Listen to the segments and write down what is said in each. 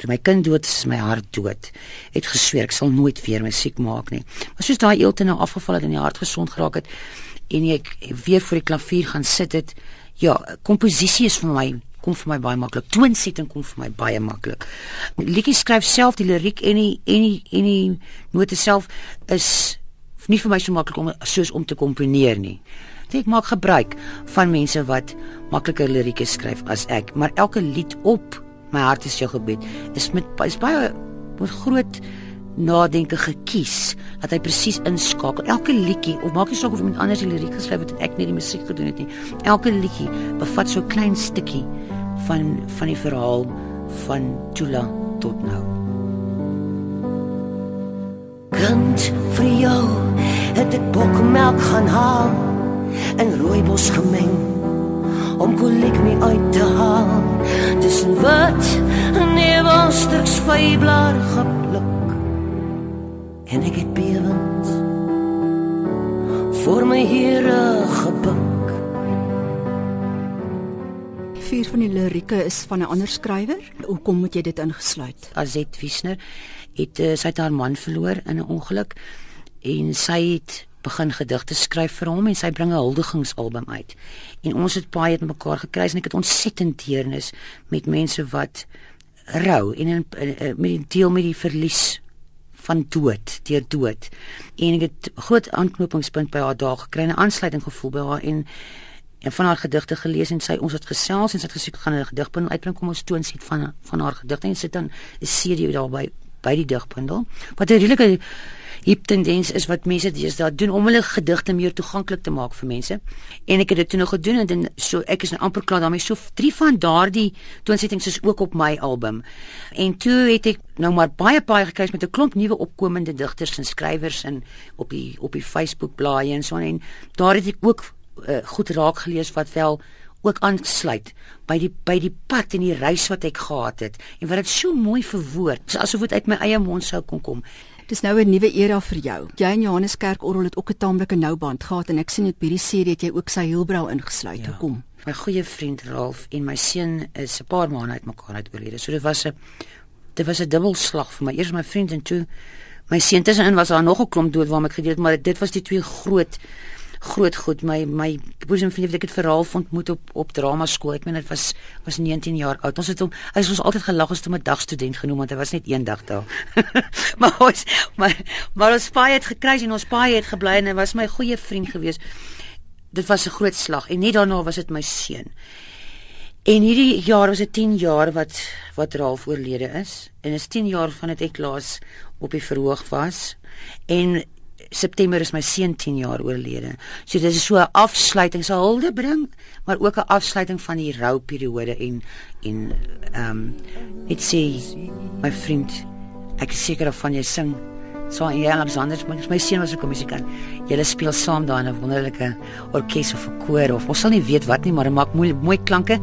toe my kind dood is, is my hart dood. Het gesweer ek sal nooit weer musiek maak nie. Maar soos daai eelte nou afgeval het en die hart gesond geraak het en ek weer voor die klavier gaan sit het, ja, komposisie is vir my kom vir my baie maklik. Toonsetting kom vir my baie maklik. Liedjie skryf self die liriek en die en die en die note self is nie vir my so maklik om soos om te komponeer nie. Ek maak gebruik van mense wat makliker lirieke skryf as ek, maar elke lied op my hart is jou gebed is met is baie met groot nadenke gekies dat hy presies inskakel. Elke liedjie of maak nie saak of iemand anders die liriek geskryf het en ek net die musiek gedoen het nie. Elke liedjie bevat so 'n klein stukkie van van die verhaal van Tula tot nou. Kind vir jou het ek bokmelk gaan haal en rooibos gemeng om kolik my uit te haal. Tussen wat en nevelstuks vyblaar gepluk. En ek het bewend voor my here gebuk. Vier van die lirieke is van 'n ander skrywer. Hoekom moet jy dit ingesluit? Azet Wiesner het uh, sy het haar man verloor in 'n ongeluk en sy het begin gedigte skryf vir hom en sy bring 'n huldigingsalbum uit. En ons het baie met mekaar gekry en ek het ontsettend deernis met mense wat rou en in, met die deel met die verlies van dood, deur dood. En ek het groot aanknopingspunt by haar daar gekry, 'n aansluiting gevoel by haar en en van haar gedigte gelees en sy ons het gesels en sy het gesê gaan 'n gedigbundel uitbring kom ons toon sit van van haar gedigte en sit dan 'n CD daarby by die digbundel. Wat 'n redelike hip tendens is wat mense deesdae doen om hulle gedigte meer toeganklik te maak vir mense. En ek het dit toe nog gedoen en dan so ek is nou amper klaar daarmee. So drie van daardie toonsettings is ook op my album. En toe het ek nou maar baie baie gekry met 'n klomp nuwe opkomende digters en skrywers in op die op die Facebook blaai en so en daar het ek ook uh, goed raak gelees wat wel ook aansluit by die by die pad en die reis wat ek gehad het en wat dit so mooi verwoord asof dit uit my eie mond sou kon kom. Dis nou 'n nuwe era vir jou. Jy en Johannes Kerk Orrel het ook 'n taamlike nou band gehad en ek sien dit by die serie het jy ook sy Hielbrau ingesluit. Ja. Hoekom? My goeie vriend Ralf en my seun is 'n paar maande uit mekaar uit oorlede. So dit was 'n dit was 'n dubbelslag vir my. Eers my vriend en toe my seun tussenin was daar nog 'n klomp dood waarmee ek gedeel het, maar dit was die twee groot groot goed. My my boesem vriend het verhaal ontmoet op op drama skool. Ek meen dit was was 19 jaar oud. Ons het hom hy ons altyd gelag as toe 'n dagstudent genoem want hy was net een dag daar. Maar ons maar maar ons paai het gekry en ons paai het gebly en hy was my goeie vriend gewees. Dit was 'n groot slag en net daarna was dit my seun. En hierdie jaar was dit 10 jaar wat wat Ralf oorlede is. En is 10 jaar van dit ek laas op die verhoog was. En September is my seun 10 jaar oorlede. So dit is so 'n afsluiting, so hulde bring, maar ook 'n afsluiting van die rouperiode en en ehm um, net sê my vriend, ek is seker of van jy sing so en jy Alexander, my, my seun was ook 'n musikant. Julle speel saam daar in 'n wonderlike orkes of 'n koor of ons sal nie weet wat nie, maar dit maak mooi mooi klanke.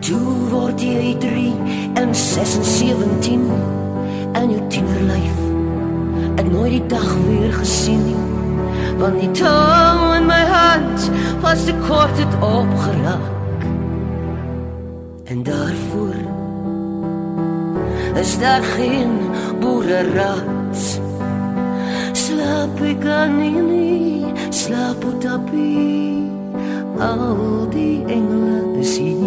Tu word jy 3 en 6 en 17 en jou tienerlyf die dag weer gesien. Nie want die touw in my hand was te kort het opgeraak en daarvoor is daar geen boereraad slaap ek aan nie slaap op tapie. Al die engele is hier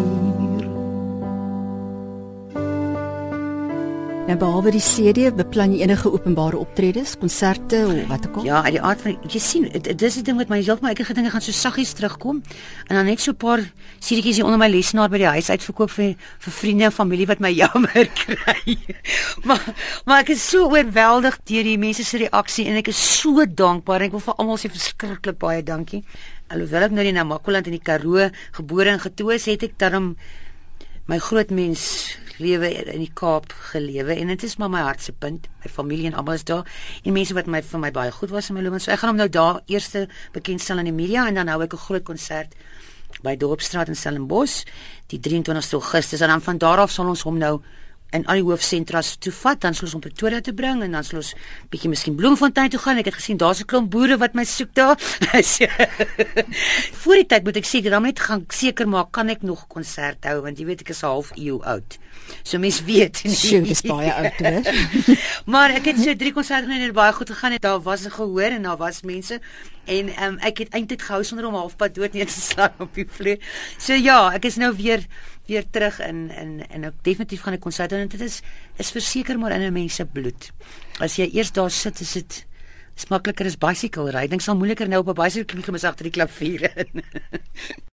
Nou behalwe die CD, beplan jy enige openbare optredes, konserte of wat ook al? Ja, uit die aard van jy sien, dis die ding met my heeltemal ek het gedink ek gaan so saggies terugkom en dan net so 'n paar CD'tjies hier onder my lesenaar by die huis uitverkoop vir vir vriende en familie wat my jammer kry. maar maar ek is so oorweldig deur die mense se reaksie en ek is so dankbaar. Ek wil vir almal sê verskriklik baie dankie. Alhoewel ek nou in Namakoland in die Karoo gebore en getoe is, het ek dan my groot mens lewe in die Kaap gelewe en dit is maar my hartse punt. My familie en almal is daar en mense wat my vir my baie goed was in my loopbaan. So ek gaan hom nou daar eerste bekendstel in die media en dan hou ek 'n groot konsert by Dorpsstraat in Stellenbosch die 23 Augustus en dan van daar af sal ons hom nou en al die hoofsentras toe vat, dan sou ons op Pretoria toe bring en dan sou ons bietjie miskien Bloemfontein toe gaan. Ek het gesien daar's 'n klomp boere wat my soek daar. Voor die tyd moet ek seker dan net gaan seker maak kan ek nog 'n konsert hou want jy weet ek is half eeu oud. So mens weet nie. Sjoe, dis baie oud hoor. maar ek het so drie konserte net baie goed gegaan het. Daar was 'n gehoor en daar was mense en um, ek het eintlik gehou sonder om halfpad dood neer te slaan op die vloer. So ja, ek is nou weer weer terug in in en ek definitief gaan 'n konsert hou en dit is is verseker maar in 'n mens se bloed. As jy eers daar sit, is dit is makliker as bicycle ry. Dink sal moeiliker nou op 'n bicycle klim as agter die klavier in.